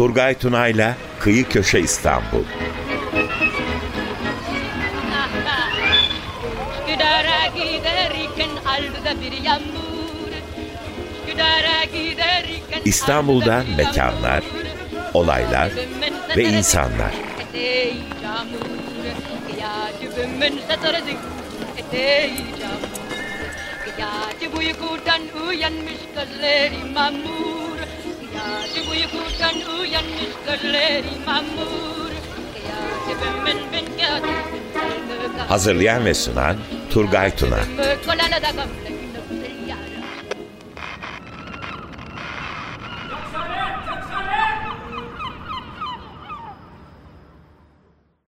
Turgay Tunay'la Kıyı Köşe İstanbul. İstanbul'dan mekanlar, olaylar ve insanlar. Gece uykudan uyanmış gözleri mamur. Hazırlayan ve sunan Turgay Tuna. Kolana da gamle günü yara.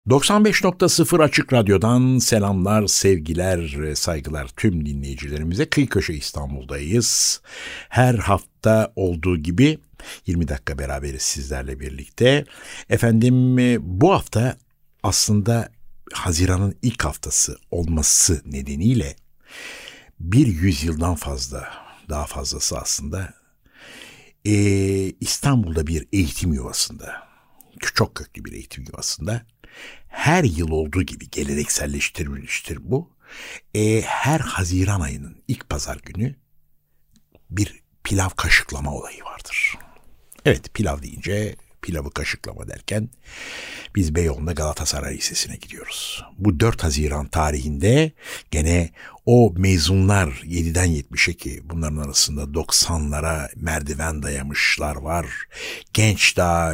95.0 Açık Radyo'dan selamlar, sevgiler, saygılar tüm dinleyicilerimize. Kıyı Köşe İstanbul'dayız. Her hafta olduğu gibi 20 dakika beraberiz sizlerle birlikte. Efendim e, bu hafta aslında Haziran'ın ilk haftası olması nedeniyle bir yüzyıldan fazla, daha fazlası aslında e, İstanbul'da bir eğitim yuvasında, çok köklü bir eğitim yuvasında her yıl olduğu gibi gelenekselleştirilmiştir bu. E, her Haziran ayının ilk pazar günü bir pilav kaşıklama olayı vardır. Evet pilav deyince pilavı kaşıklama derken biz Beyoğlu'nda Galatasaray Lisesi'ne gidiyoruz. Bu 4 Haziran tarihinde gene o mezunlar 7'den 70'e ki bunların arasında 90'lara merdiven dayamışlar var. Genç daha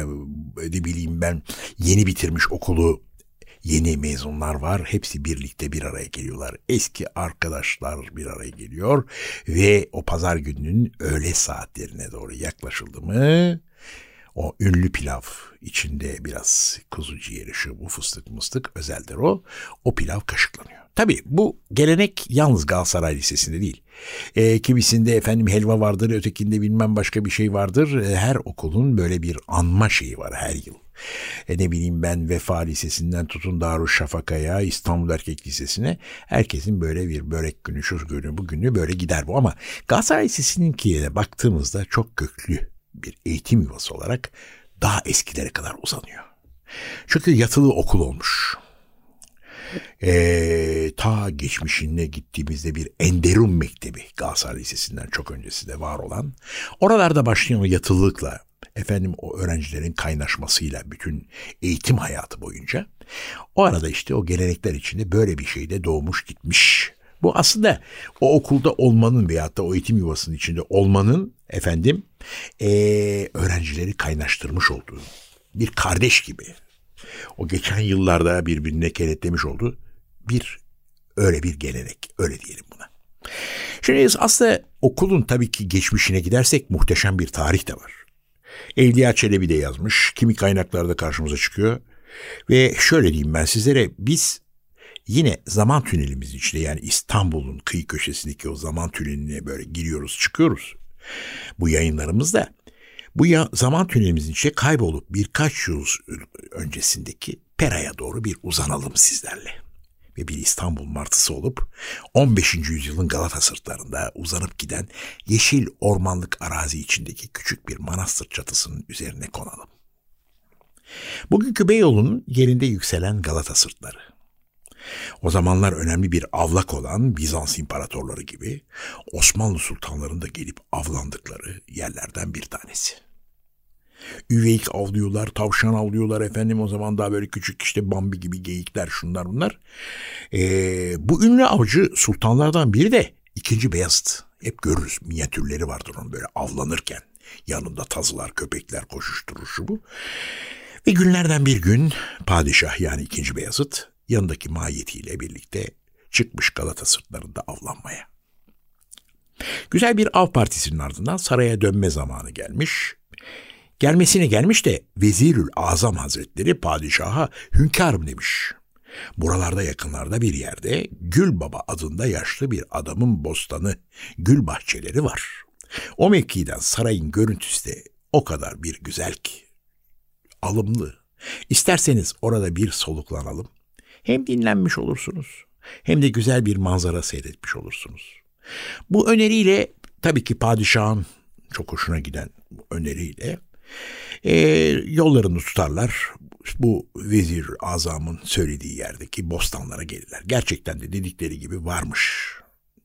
ne bileyim ben yeni bitirmiş okulu yeni mezunlar var. Hepsi birlikte bir araya geliyorlar. Eski arkadaşlar bir araya geliyor ve o pazar gününün öğle saatlerine doğru yaklaşıldı mı o ünlü pilav içinde biraz kuzu ciğeri şu bu fıstık mıstık özeldir o. O pilav kaşıklanıyor. Tabii bu gelenek yalnız Galatasaray Lisesi'nde değil. E, kimisinde efendim helva vardır, ötekinde bilmem başka bir şey vardır. E, her okulun böyle bir anma şeyi var her yıl. E ne bileyim ben Vefa Lisesi'nden tutun Darüşşafaka'ya, İstanbul Erkek Lisesi'ne herkesin böyle bir börek günü, şu günü, bu günü böyle gider bu. Ama Galatasaray Lisesi'ninkiye baktığımızda çok köklü bir eğitim yuvası olarak daha eskilere kadar uzanıyor. Çünkü yatılı okul olmuş. Ee, ta geçmişine gittiğimizde bir Enderun Mektebi Galatasaray Lisesi'nden çok öncesinde var olan oralarda başlayan o yatılılıkla efendim o öğrencilerin kaynaşmasıyla bütün eğitim hayatı boyunca o arada işte o gelenekler içinde böyle bir şey de doğmuş gitmiş. Bu aslında o okulda olmanın veyahut da o eğitim yuvasının içinde olmanın efendim ee, öğrencileri kaynaştırmış olduğu bir kardeş gibi o geçen yıllarda birbirine kenetlemiş oldu bir öyle bir gelenek öyle diyelim buna. Şimdi aslında okulun tabii ki geçmişine gidersek muhteşem bir tarih de var. Evliya Çelebi de yazmış. Kimi kaynaklarda karşımıza çıkıyor. Ve şöyle diyeyim ben sizlere biz yine zaman tünelimiz içinde yani İstanbul'un kıyı köşesindeki o zaman tüneline böyle giriyoruz çıkıyoruz. Bu yayınlarımızda bu ya, zaman tünelimizin içine kaybolup birkaç yıl öncesindeki Pera'ya doğru bir uzanalım sizlerle. Ve bir İstanbul martısı olup 15. yüzyılın Galata sırtlarında uzanıp giden yeşil ormanlık arazi içindeki küçük bir manastır çatısının üzerine konalım. Bugünkü Beyoğlu'nun yerinde yükselen Galata sırtları. O zamanlar önemli bir avlak olan Bizans imparatorları gibi Osmanlı sultanlarının da gelip avlandıkları yerlerden bir tanesi. Üveyik avlıyorlar, tavşan avlıyorlar efendim o zaman daha böyle küçük işte Bambi gibi geyikler şunlar bunlar. Ee, bu ünlü avcı sultanlardan biri de ikinci Beyazıt. Hep görürüz minyatürleri vardır onun böyle avlanırken. Yanında tazılar, köpekler koşuşturur şu bu. Ve günlerden bir gün padişah yani ikinci Beyazıt yanındaki mahiyetiyle birlikte çıkmış Galata sırtlarında avlanmaya. Güzel bir av partisinin ardından saraya dönme zamanı gelmiş. Gelmesine gelmiş de Vezirül Azam Hazretleri padişaha hünkârım demiş. Buralarda yakınlarda bir yerde Gül Baba adında yaşlı bir adamın bostanı, gül bahçeleri var. O mevkiden sarayın görüntüsü de o kadar bir güzel ki. Alımlı. İsterseniz orada bir soluklanalım. Hem dinlenmiş olursunuz hem de güzel bir manzara seyretmiş olursunuz. Bu öneriyle tabii ki padişahın çok hoşuna giden öneriyle E, yollarını tutarlar. Bu vezir azamın söylediği yerdeki bostanlara gelirler. Gerçekten de dedikleri gibi varmış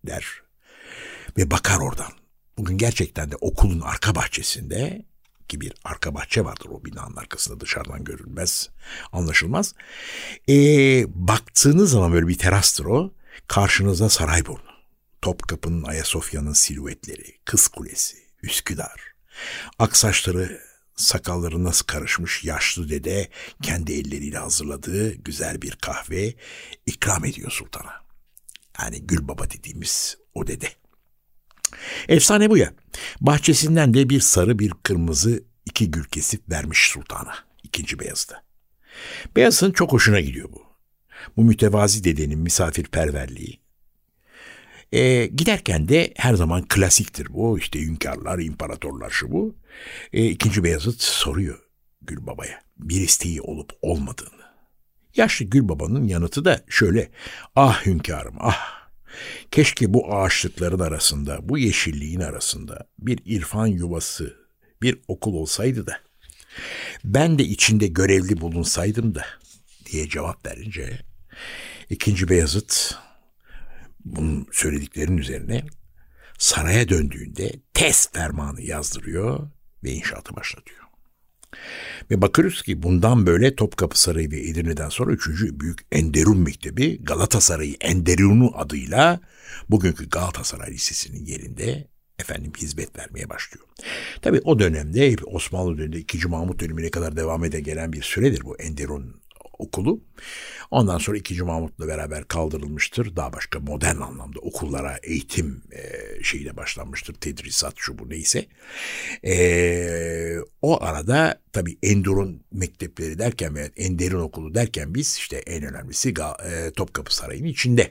der. Ve bakar oradan. Bugün gerçekten de okulun arka bahçesinde ki bir arka bahçe vardır o binanın arkasında dışarıdan görülmez, anlaşılmaz. E, baktığınız zaman böyle bir terastır o. Karşınıza Sarayburnu. Topkapı'nın Ayasofya'nın silüetleri, Kız Kulesi, Üsküdar. Aksaçları sakalları nasıl karışmış yaşlı dede kendi elleriyle hazırladığı güzel bir kahve ikram ediyor sultana. Yani Gül Baba dediğimiz o dede. Efsane bu ya. Bahçesinden de bir sarı bir kırmızı iki gül kesip vermiş sultana. ikinci Beyazıt'a. Beyazıt'ın çok hoşuna gidiyor bu. Bu mütevazi dedenin misafirperverliği. E, giderken de her zaman klasiktir bu. İşte hünkârlar, imparatorlar şu bu. E, ikinci Beyazıt soruyor Gül Baba'ya bir isteği olup olmadığını. Yaşlı Gül Baba'nın yanıtı da şöyle. Ah hünkârım ah Keşke bu ağaçlıkların arasında, bu yeşilliğin arasında bir irfan yuvası, bir okul olsaydı da ben de içinde görevli bulunsaydım da diye cevap verince ikinci Beyazıt bunun söylediklerinin üzerine saraya döndüğünde test fermanı yazdırıyor ve inşaatı başlatıyor. Ve bakıyoruz ki bundan böyle Topkapı Sarayı ve Edirne'den sonra 3. Büyük Enderun Mektebi Galatasaray Enderun'u adıyla bugünkü Galatasaray Lisesi'nin yerinde efendim hizmet vermeye başlıyor. Tabi o dönemde Osmanlı döneminde 2. Mahmut dönemine kadar devam ede gelen bir süredir bu Enderun okulu. Ondan sonra 2. Mahmut'la beraber kaldırılmıştır. Daha başka modern anlamda okullara eğitim e, şeyine başlanmıştır. Tedrisat şu bu neyse. E, o arada tabii Endur'un mektepleri derken veya Ender'in okulu derken biz işte en önemlisi e, Topkapı Sarayı'nın içinde.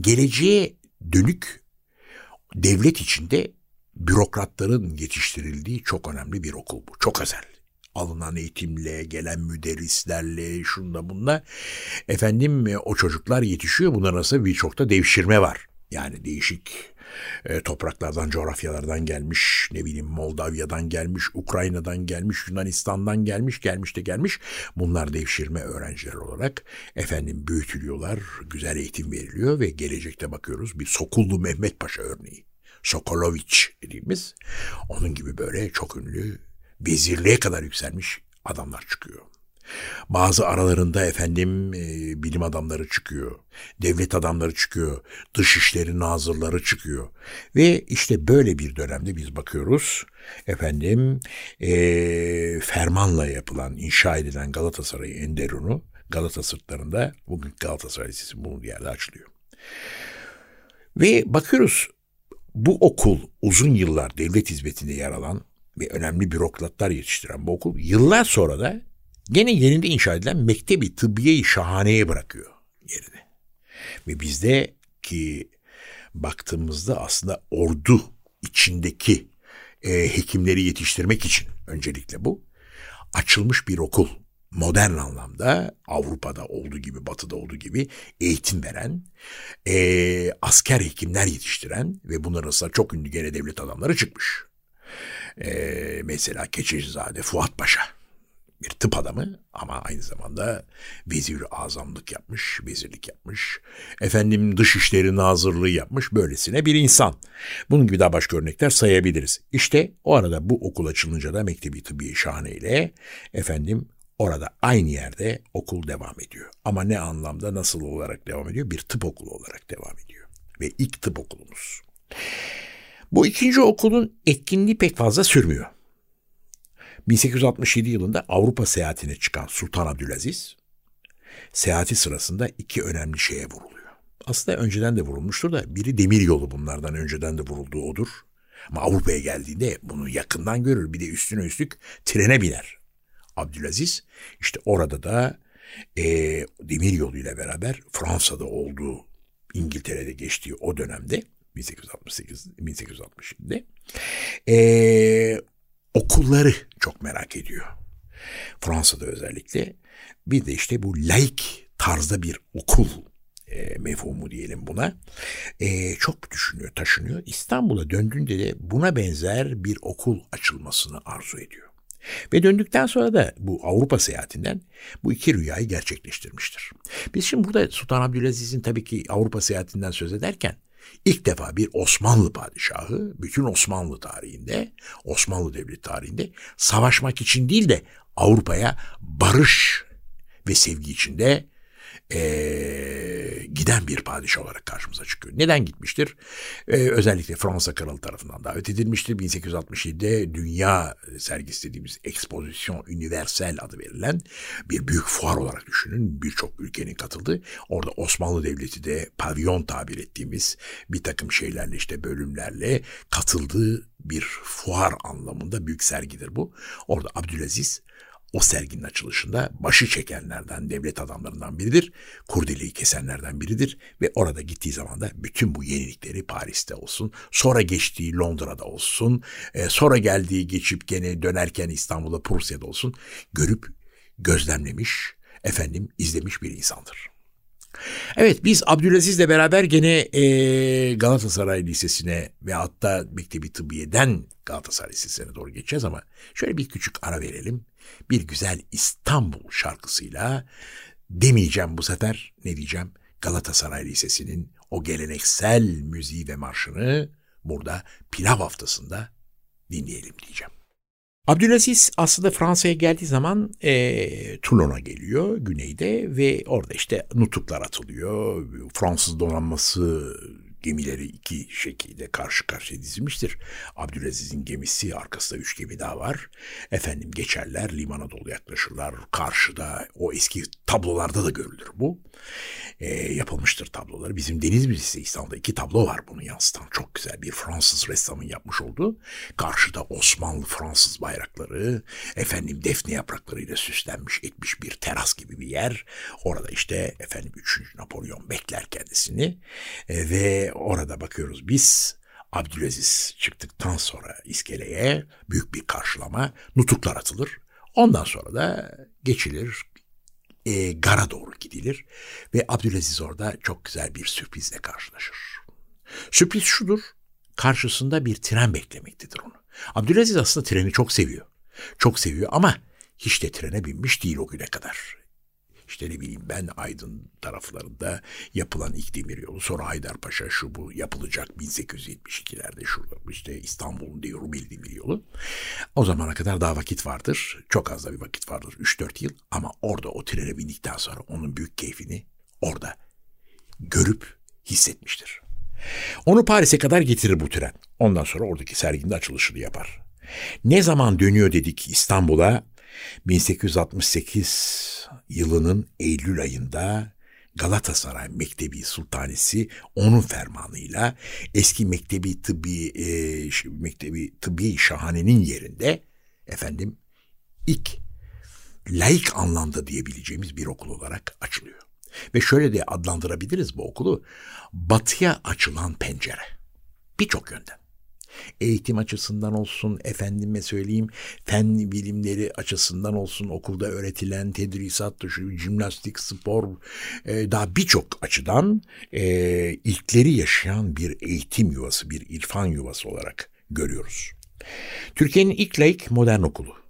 Geleceğe dönük devlet içinde bürokratların yetiştirildiği çok önemli bir okul bu. Çok özel alınan eğitimle, gelen müderrislerle, şunda bunla efendim e, o çocuklar yetişiyor. Bunların arasında birçok da devşirme var. Yani değişik e, topraklardan, coğrafyalardan gelmiş, ne bileyim Moldavya'dan gelmiş, Ukrayna'dan gelmiş, Yunanistan'dan gelmiş, gelmiş de gelmiş. Bunlar devşirme öğrenciler olarak efendim büyütülüyorlar, güzel eğitim veriliyor ve gelecekte bakıyoruz bir Sokullu Mehmet Paşa örneği. Sokoloviç dediğimiz onun gibi böyle çok ünlü vezirliğe kadar yükselmiş adamlar çıkıyor. Bazı aralarında efendim e, bilim adamları çıkıyor, devlet adamları çıkıyor, dışişleri nazırları çıkıyor. Ve işte böyle bir dönemde biz bakıyoruz efendim e, fermanla yapılan, inşa edilen Galatasaray Enderun'u Galata sırtlarında bugün Galatasaray Lisesi bu yerde açılıyor. Ve bakıyoruz bu okul uzun yıllar devlet hizmetinde yer alan ve önemli bürokratlar yetiştiren bu okul yıllar sonra da gene yerinde inşa edilen Mektebi Tıbbiye-i Şahane'ye bırakıyor yerini. Ve bizde ki baktığımızda aslında ordu içindeki e, hekimleri yetiştirmek için öncelikle bu açılmış bir okul. Modern anlamda Avrupa'da olduğu gibi, Batı'da olduğu gibi eğitim veren, e, asker hekimler yetiştiren ve bunların arasında çok ünlü gene devlet adamları çıkmış. Ee, mesela Keçecizade Fuat Paşa bir tıp adamı ama aynı zamanda vezir azamlık yapmış, vezirlik yapmış. Efendim dışişleri nazırlığı yapmış böylesine bir insan. Bunun gibi daha başka örnekler sayabiliriz. İşte o arada bu okul açılınca da Mektebi Tıbbi Şahane ile efendim orada aynı yerde okul devam ediyor. Ama ne anlamda nasıl olarak devam ediyor? Bir tıp okulu olarak devam ediyor. Ve ilk tıp okulumuz. Bu ikinci okulun etkinliği pek fazla sürmüyor. 1867 yılında Avrupa seyahatine çıkan Sultan Abdülaziz, seyahati sırasında iki önemli şeye vuruluyor. Aslında önceden de vurulmuştur da biri demir yolu bunlardan önceden de vurulduğu odur. Ama Avrupa'ya geldiğinde bunu yakından görür. Bir de üstüne üstlük trene biner. Abdülaziz işte orada da e, demir yoluyla beraber Fransa'da olduğu İngiltere'de geçtiği o dönemde 1868 1867'de ee, okulları çok merak ediyor. Fransa'da özellikle bir de işte bu laik tarzda bir okul e, mefhumu diyelim buna. E, çok düşünüyor, taşınıyor. İstanbul'a döndüğünde de buna benzer bir okul açılmasını arzu ediyor. Ve döndükten sonra da bu Avrupa seyahatinden bu iki rüyayı gerçekleştirmiştir. Biz şimdi burada Sultan Abdülaziz'in tabii ki Avrupa seyahatinden söz ederken ilk defa bir Osmanlı padişahı bütün Osmanlı tarihinde, Osmanlı Devleti tarihinde savaşmak için değil de Avrupa'ya barış ve sevgi içinde e, giden bir padişah olarak karşımıza çıkıyor. Neden gitmiştir? E, özellikle Fransa Kralı tarafından davet edilmiştir. 1867'de Dünya sergisi dediğimiz Expozisyon Universel adı verilen bir büyük fuar olarak düşünün. Birçok ülkenin katıldığı. Orada Osmanlı Devleti de pavyon tabir ettiğimiz bir takım şeylerle işte bölümlerle katıldığı bir fuar anlamında büyük sergidir bu. Orada Abdülaziz o serginin açılışında başı çekenlerden, devlet adamlarından biridir. Kurdeleyi kesenlerden biridir ve orada gittiği zaman da bütün bu yenilikleri Paris'te olsun, sonra geçtiği Londra'da olsun, e, sonra geldiği geçip gene dönerken İstanbul'a Prusya'da olsun görüp gözlemlemiş, efendim izlemiş bir insandır. Evet biz Abdülaziz'le beraber gene e, Galatasaray Lisesi'ne ve hatta Mektebi Tıbbiye'den Galatasaray Lisesi'ne doğru geçeceğiz ama şöyle bir küçük ara verelim. Bir güzel İstanbul şarkısıyla demeyeceğim bu sefer ne diyeceğim Galatasaray Lisesi'nin o geleneksel müziği ve marşını burada pilav haftasında dinleyelim diyeceğim. Abdülaziz aslında Fransa'ya geldiği zaman e, Toulon'a geliyor güneyde ve orada işte nutuklar atılıyor. Fransız donanması gemileri iki şekilde karşı karşıya dizilmiştir. Abdülaziz'in gemisi arkasında üç gemi daha var. Efendim geçerler limana doğru yaklaşırlar. Karşıda o eski tablolarda da görülür bu. E, yapılmıştır tabloları. Bizim Deniz Müzesi İstanbul'da iki tablo var bunu yansıtan. Çok güzel bir Fransız ressamın yapmış olduğu. Karşıda Osmanlı Fransız bayrakları, efendim defne yapraklarıyla süslenmiş etmiş bir teras gibi bir yer. Orada işte efendim 3. Napolyon bekler kendisini e, ve orada bakıyoruz biz Abdülaziz çıktıktan sonra iskeleye büyük bir karşılama, nutuklar atılır. Ondan sonra da geçilir, e, gara doğru gidilir ve Abdülaziz orada çok güzel bir sürprizle karşılaşır. Sürpriz şudur, karşısında bir tren beklemektedir onu. Abdülaziz aslında treni çok seviyor. Çok seviyor ama hiç de trene binmiş değil o güne kadar. İşte ne bileyim ben Aydın taraflarında yapılan ilk demir yolu sonra Haydarpaşa şu bu yapılacak 1872'lerde şurada işte İstanbul'un diye Rumeli demir yolu. O zamana kadar daha vakit vardır. Çok az da bir vakit vardır. 3-4 yıl ama orada o trene bindikten sonra onun büyük keyfini orada görüp hissetmiştir. Onu Paris'e kadar getirir bu tren. Ondan sonra oradaki serginde açılışını yapar. Ne zaman dönüyor dedik İstanbul'a? 1868 yılının Eylül ayında Galatasaray Mektebi Sultanesi onun fermanıyla eski Mektebi Tıbbi e, Mektebi Tıbbi Şahane'nin yerinde efendim ilk laik anlamda diyebileceğimiz bir okul olarak açılıyor. Ve şöyle de adlandırabiliriz bu okulu. Batıya açılan pencere. Birçok yönden. Eğitim açısından olsun, efendime söyleyeyim, fen bilimleri açısından olsun, okulda öğretilen tedrisat, şu jimnastik, spor, e, daha birçok açıdan e, ilkleri yaşayan bir eğitim yuvası, bir irfan yuvası olarak görüyoruz. Türkiye'nin ilk laik modern okulu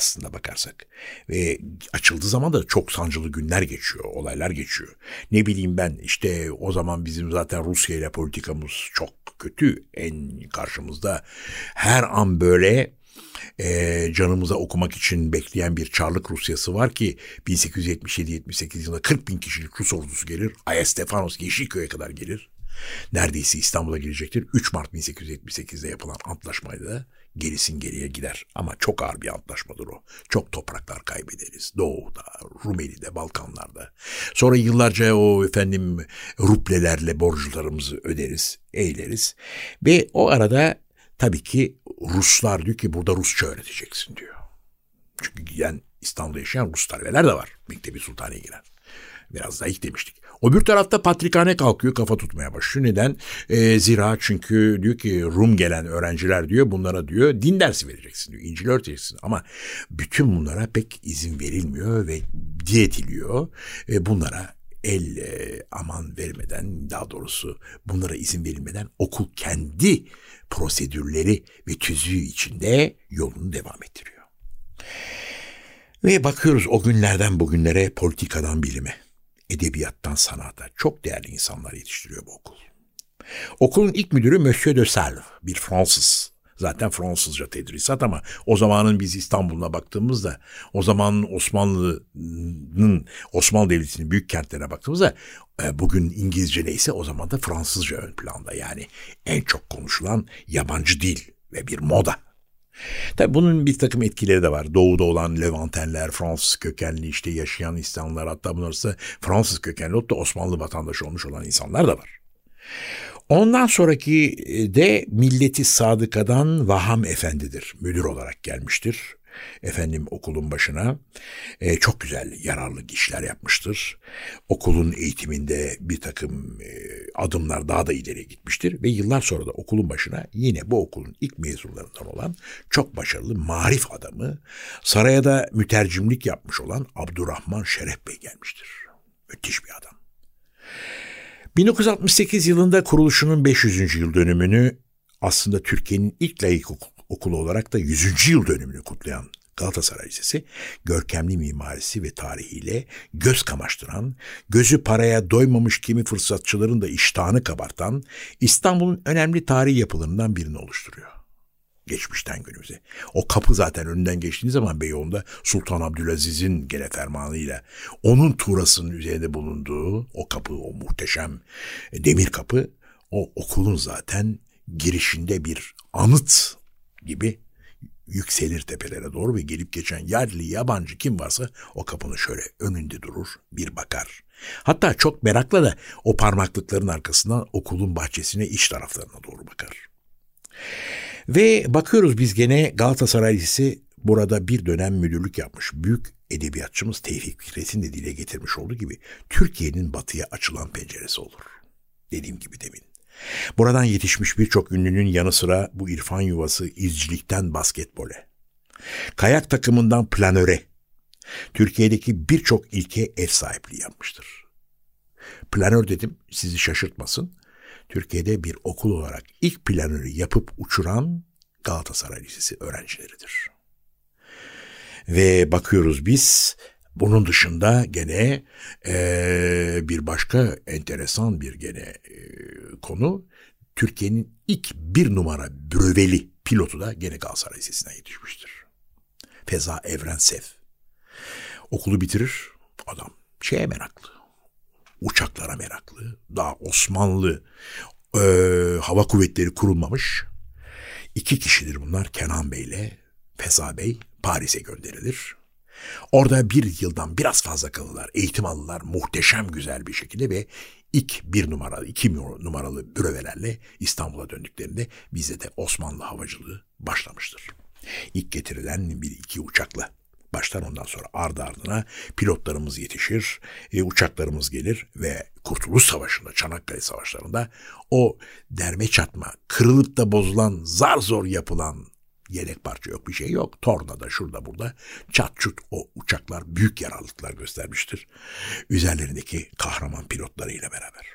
aslında bakarsak. Ve açıldığı zaman da çok sancılı günler geçiyor, olaylar geçiyor. Ne bileyim ben işte o zaman bizim zaten Rusya ile politikamız çok kötü. En karşımızda her an böyle e, canımıza okumak için bekleyen bir Çarlık Rusyası var ki 1877-78 yılında 40 bin kişilik Rus ordusu gelir. Ayestefanos Yeşilköy'e kadar gelir. Neredeyse İstanbul'a gelecektir. 3 Mart 1878'de yapılan antlaşmayla da gerisin geriye gider. Ama çok ağır bir antlaşmadır o. Çok topraklar kaybederiz. Doğu'da, Rumeli'de, Balkanlar'da. Sonra yıllarca o efendim ruplelerle borçlarımızı öderiz, eğleriz. Ve o arada tabii ki Ruslar diyor ki burada Rusça öğreteceksin diyor. Çünkü giden İstanbul'da yaşayan Rus talebeler de var. Mektebi Sultan'a giren. Biraz zayıf demiştik. O bir tarafta patrikhane kalkıyor kafa tutmaya başlıyor. Neden? E, zira çünkü diyor ki Rum gelen öğrenciler diyor bunlara diyor din dersi vereceksin diyor. İncil öğreteceksin. Ama bütün bunlara pek izin verilmiyor ve diyetiliyor. E, bunlara el e, aman vermeden daha doğrusu bunlara izin verilmeden okul kendi prosedürleri ve tüzüğü içinde yolunu devam ettiriyor. Ve bakıyoruz o günlerden bugünlere politikadan bilime, edebiyattan sanata çok değerli insanlar yetiştiriyor bu okul. Okulun ilk müdürü Monsieur de Salve, bir Fransız. Zaten Fransızca tedrisat ama o zamanın biz İstanbul'una baktığımızda o zamanın Osmanlı'nın Osmanlı Devleti'nin büyük kentlerine baktığımızda e, bugün İngilizce neyse o zaman da Fransızca ön planda. Yani en çok konuşulan yabancı dil ve bir moda. Tabi bunun bir takım etkileri de var. Doğuda olan Levantenler, Fransız kökenli işte yaşayan insanlar hatta bunlar Fransız kökenli olup da Osmanlı vatandaşı olmuş olan insanlar da var. Ondan sonraki e, de Milleti Sadıka'dan Vaham Efendi'dir. Müdür olarak gelmiştir. Efendim okulun başına e, çok güzel yararlı işler yapmıştır. Okulun eğitiminde bir takım e, adımlar daha da ileri gitmiştir. Ve yıllar sonra da okulun başına yine bu okulun ilk mezunlarından olan çok başarılı marif adamı saraya da mütercimlik yapmış olan Abdurrahman Şeref Bey gelmiştir. Müthiş bir adam. 1968 yılında kuruluşunun 500. yıl dönümünü aslında Türkiye'nin ilk layık okulu olarak da 100. yıl dönümünü kutlayan Galatasaray Lisesi, görkemli mimarisi ve tarihiyle göz kamaştıran, gözü paraya doymamış kimi fırsatçıların da iştahını kabartan İstanbul'un önemli tarihi yapılarından birini oluşturuyor. Geçmişten günümüze. O kapı zaten önünden geçtiğiniz zaman Beyoğlu'nda Sultan Abdülaziz'in gene fermanıyla onun tuğrasının üzerinde bulunduğu o kapı, o muhteşem demir kapı o okulun zaten girişinde bir anıt gibi yükselir tepelere doğru ve gelip geçen yerli yabancı kim varsa o kapının şöyle önünde durur bir bakar. Hatta çok merakla da o parmaklıkların arkasından okulun bahçesine iç taraflarına doğru bakar. Ve bakıyoruz biz gene Galatasaray Lisesi burada bir dönem müdürlük yapmış büyük edebiyatçımız Tevfik Fikret'in de dile getirmiş olduğu gibi Türkiye'nin batıya açılan penceresi olur. Dediğim gibi demin. Buradan yetişmiş birçok ünlünün yanı sıra bu irfan yuvası izcilikten basketbole, kayak takımından planöre, Türkiye'deki birçok ilke ev sahipliği yapmıştır. Planör dedim sizi şaşırtmasın. Türkiye'de bir okul olarak ilk planörü yapıp uçuran Galatasaray Lisesi öğrencileridir. Ve bakıyoruz biz bunun dışında gene e, bir başka enteresan bir gene konu Türkiye'nin ilk bir numara bröveli pilotu da gene Galatasaray Lisesi'nden yetişmiştir. Feza Evrensev. Okulu bitirir adam şeye meraklı. Uçaklara meraklı. Daha Osmanlı e, hava kuvvetleri kurulmamış. İki kişidir bunlar Kenan Bey ile Feza Bey Paris'e gönderilir. Orada bir yıldan biraz fazla kalırlar. Eğitim alırlar muhteşem güzel bir şekilde ve ilk bir numaralı, iki numaralı bürevelerle İstanbul'a döndüklerinde bizde de Osmanlı havacılığı başlamıştır. İlk getirilen bir iki uçakla baştan ondan sonra ardı ardına pilotlarımız yetişir, e, uçaklarımız gelir ve Kurtuluş Savaşı'nda, Çanakkale Savaşları'nda o derme çatma, kırılıp da bozulan, zar zor yapılan yedek parça yok bir şey yok. Torna da şurada burada çat çut o uçaklar büyük yararlılıklar göstermiştir. Üzerlerindeki kahraman pilotlarıyla beraber.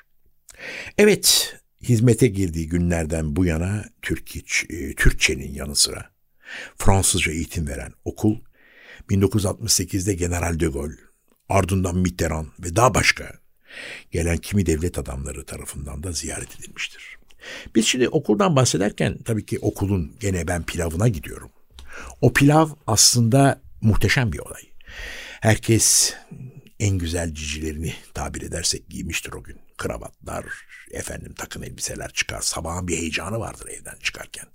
Evet hizmete girdiği günlerden bu yana Türk, e, Türkçenin yanı sıra Fransızca eğitim veren okul 1968'de General de Gaulle, ardından Mitterrand ve daha başka gelen kimi devlet adamları tarafından da ziyaret edilmiştir. Biz şimdi okuldan bahsederken tabii ki okulun gene ben pilavına gidiyorum. O pilav aslında muhteşem bir olay. Herkes en güzel cicilerini tabir edersek giymiştir o gün. Kravatlar, efendim takım elbiseler çıkar. Sabahın bir heyecanı vardır evden çıkarken.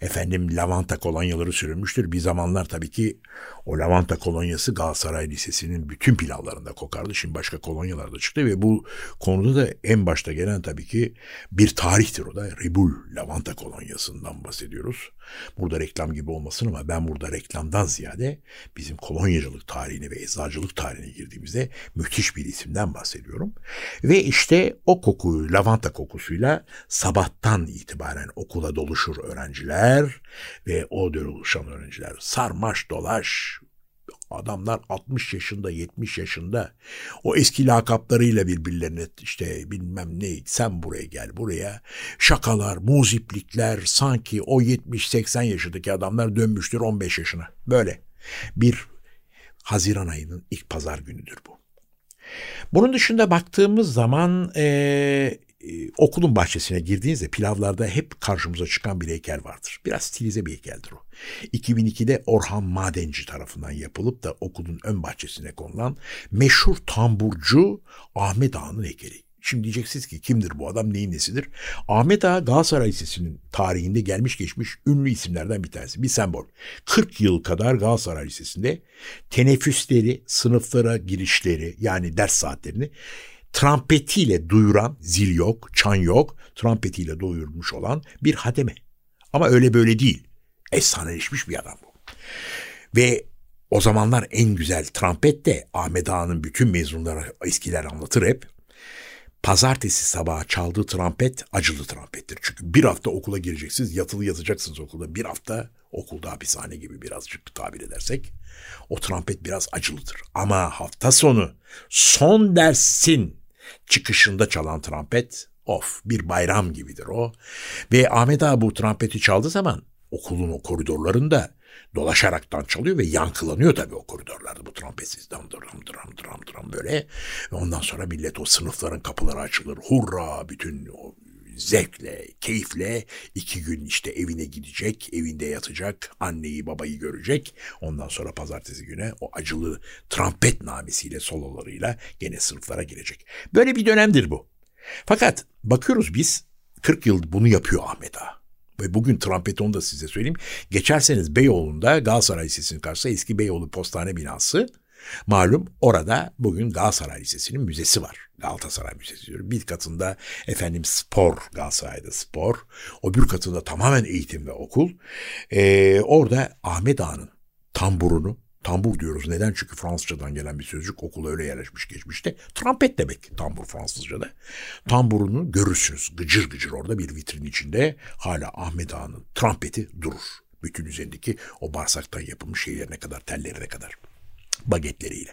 Efendim lavanta kolonyaları sürülmüştür. Bir zamanlar tabii ki o lavanta kolonyası Galatasaray Lisesi'nin bütün pilavlarında kokardı. Şimdi başka kolonyalar da çıktı ve bu konuda da en başta gelen tabii ki bir tarihtir o da. Ribul lavanta kolonyasından bahsediyoruz. Burada reklam gibi olmasın ama ben burada reklamdan ziyade bizim kolonyacılık tarihine ve eczacılık tarihine girdiğimizde müthiş bir isimden bahsediyorum. Ve işte o kokuyu lavanta kokusuyla sabahtan itibaren okula doluşur öğrenciler ve o doluşan öğrenciler sarmaş dolaş Adamlar 60 yaşında 70 yaşında o eski lakaplarıyla birbirlerine işte bilmem ne sen buraya gel buraya şakalar muziplikler sanki o 70-80 yaşındaki adamlar dönmüştür 15 yaşına böyle. Bir Haziran ayının ilk pazar günüdür bu. Bunun dışında baktığımız zaman e, e, okulun bahçesine girdiğinizde pilavlarda hep karşımıza çıkan bir heykel vardır. Biraz stilize bir heykeldir o. 2002'de Orhan Madenci tarafından yapılıp da okulun ön bahçesine konulan meşhur tamburcu Ahmet Ağa'nın heykeli. Şimdi diyeceksiniz ki kimdir bu adam neyin nesidir? Ahmet Ağa Galatasaray Lisesi'nin tarihinde gelmiş geçmiş ünlü isimlerden bir tanesi. Bir sembol. 40 yıl kadar Galatasaray Lisesi'nde teneffüsleri, sınıflara girişleri yani ders saatlerini trampetiyle duyuran zil yok, çan yok, trampetiyle duyurmuş olan bir hademe. Ama öyle böyle değil. Efsaneleşmiş bir adam bu. Ve o zamanlar en güzel trampet de Ahmet Ağa'nın bütün mezunları eskiler anlatır hep. Pazartesi sabahı çaldığı trampet acılı trampettir. Çünkü bir hafta okula gireceksiniz, yatılı yatacaksınız okulda. Bir hafta okulda hapishane gibi birazcık tabir edersek. O trampet biraz acılıdır. Ama hafta sonu son dersin çıkışında çalan trompet of bir bayram gibidir o. Ve Ahmet Ağa bu trompeti çaldığı zaman okulun o koridorlarında dolaşaraktan çalıyor ve yankılanıyor tabii o koridorlarda bu trompetsiz dam dram dram dram dram böyle. Ve ondan sonra millet o sınıfların kapıları açılır. Hurra bütün o zevkle, keyifle iki gün işte evine gidecek, evinde yatacak, anneyi babayı görecek. Ondan sonra pazartesi güne o acılı trompet namesiyle, sololarıyla gene sınıflara girecek. Böyle bir dönemdir bu. Fakat bakıyoruz biz 40 yıl bunu yapıyor Ahmet Ağa. Ve bugün trompet onu da size söyleyeyim. Geçerseniz Beyoğlu'nda Galatasaray Lisesi'nin karşısında eski Beyoğlu Postane binası. Malum orada bugün Galatasaray Lisesi'nin müzesi var. Galatasaray Müzesi diyorum. Bir katında efendim spor, Galatasaray'da spor. O bir katında tamamen eğitim ve okul. Ee, orada Ahmet Ağa'nın tamburunu, tambur diyoruz. Neden? Çünkü Fransızcadan gelen bir sözcük okula öyle yerleşmiş geçmişte. Trompet demek tambur Fransızca'da. Tamburunu görürsünüz. Gıcır gıcır orada bir vitrin içinde hala Ahmet Ağa'nın trompeti durur. Bütün üzerindeki o bağırsaktan yapılmış şeylerine kadar, tellerine kadar bagetleriyle.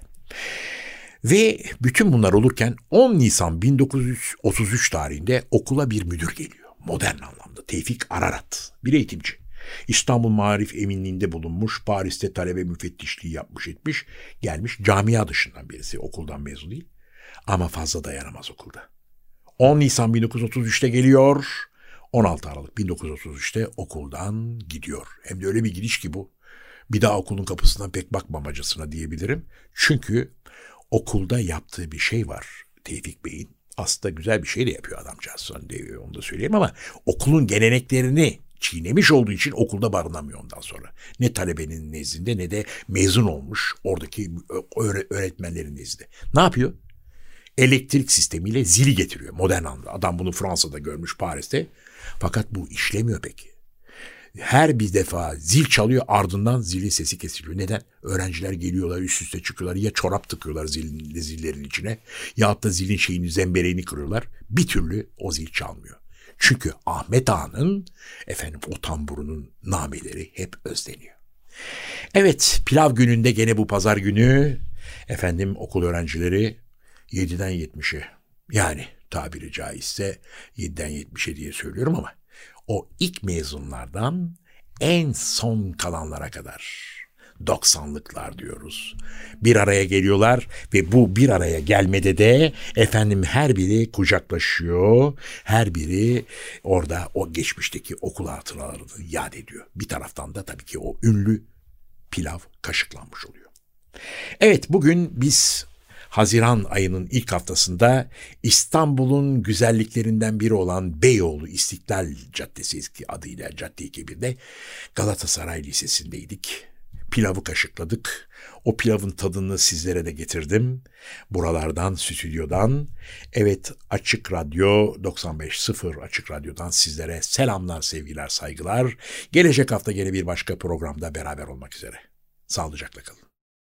Ve bütün bunlar olurken 10 Nisan 1933 tarihinde okula bir müdür geliyor. Modern anlamda Tevfik Ararat, bir eğitimci. İstanbul Marif Eminliğinde bulunmuş, Paris'te talebe müfettişliği yapmış etmiş, gelmiş camia dışından birisi, okuldan mezun değil. Ama fazla dayanamaz okulda. 10 Nisan 1933'te geliyor, 16 Aralık 1933'te okuldan gidiyor. Hem de öyle bir gidiş ki bu. Bir daha okulun kapısından pek bakmamacasına diyebilirim. Çünkü okulda yaptığı bir şey var Tevfik Bey'in. Aslında güzel bir şey de yapıyor adamcağız. Onu da söyleyeyim ama okulun geleneklerini çiğnemiş olduğu için okulda barınamıyor ondan sonra. Ne talebenin nezdinde ne de mezun olmuş oradaki öğretmenlerin nezdinde. Ne yapıyor? Elektrik sistemiyle zili getiriyor modern anda. Adam bunu Fransa'da görmüş Paris'te. Fakat bu işlemiyor peki her bir defa zil çalıyor ardından zilin sesi kesiliyor. Neden? Öğrenciler geliyorlar üst üste çıkıyorlar ya çorap tıkıyorlar zilin, zillerin içine ya da zilin şeyini zembereğini kırıyorlar. Bir türlü o zil çalmıyor. Çünkü Ahmet Ağa'nın efendim o tamburunun nameleri hep özleniyor. Evet pilav gününde gene bu pazar günü efendim okul öğrencileri 7'den 70'e yani tabiri caizse 7'den 70'e diye söylüyorum ama o ilk mezunlardan en son kalanlara kadar 90'lıklar diyoruz. Bir araya geliyorlar ve bu bir araya gelmede de efendim her biri kucaklaşıyor. Her biri orada o geçmişteki okul hatıralarını yad ediyor. Bir taraftan da tabii ki o ünlü pilav kaşıklanmış oluyor. Evet bugün biz Haziran ayının ilk haftasında İstanbul'un güzelliklerinden biri olan Beyoğlu İstiklal Caddesi eski adıyla Cadde-i Kebir'de Galatasaray Lisesi'ndeydik. Pilavı kaşıkladık. O pilavın tadını sizlere de getirdim. Buralardan, stüdyodan. Evet Açık Radyo 95.0 Açık Radyo'dan sizlere selamlar, sevgiler, saygılar. Gelecek hafta yine bir başka programda beraber olmak üzere. Sağlıcakla kalın.